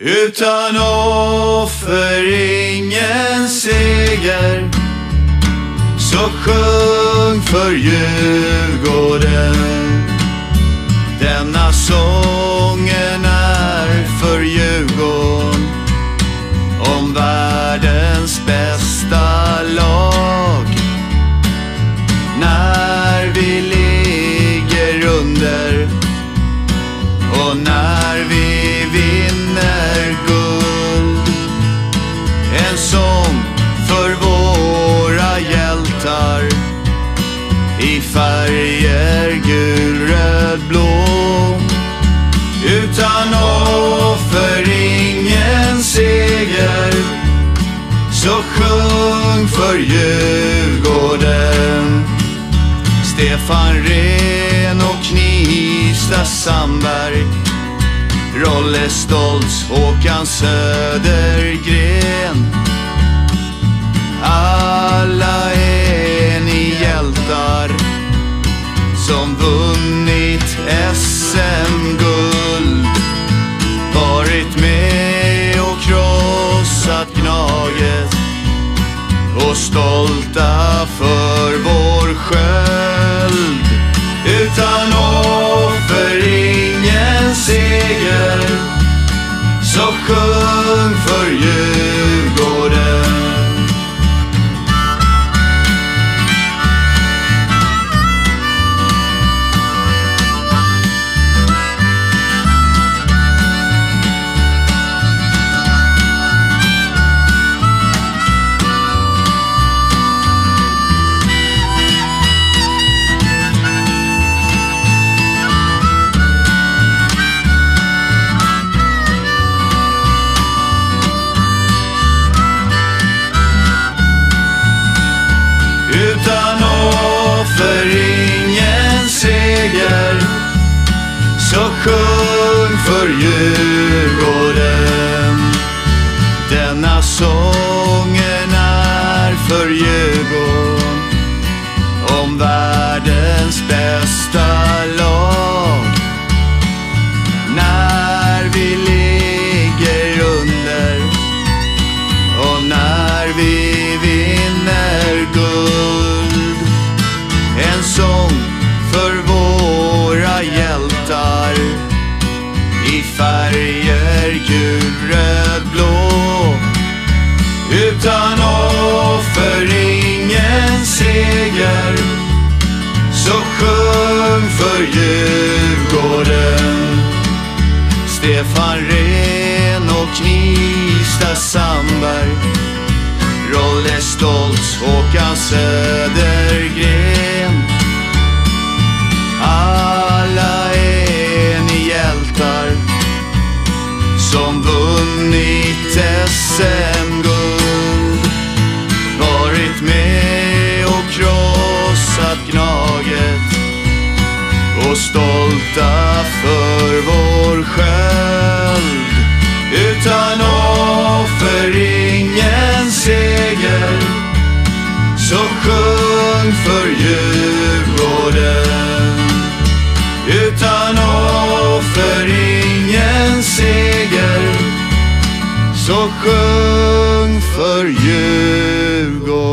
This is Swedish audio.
Utan offer ingen seger. Så sjung för Djurgården. Denna sången i färger gul, röd, blå. Utan offer ingen seger. Så sjung för Djurgården. Stefan Rehn och Knivsta Sandberg. Rolle Stoltz, Håkan Södergren. Alla som vunnit SM-guld Varit med och krossat Gnaget. Och stolta för vår sköld. Utan offer ingen seger. Så sjung för Djurgården. För ingen seger. Så sjung för Djurgården. Denna sången är för Djurgården. Om världens bästa i färger gul, röd, blå Utan offer ingen seger. Så sjung för Djurgården. Stefan Rehn och Knivsta Sandberg. Rolle Stoltz, Håkan Söder. Som vunnit SM-guld Varit med och krossat Gnaget. Och stolta för vår sköld. Utan offer ingen seger. Så sjung för Djurgården Så sjung för Djurgården.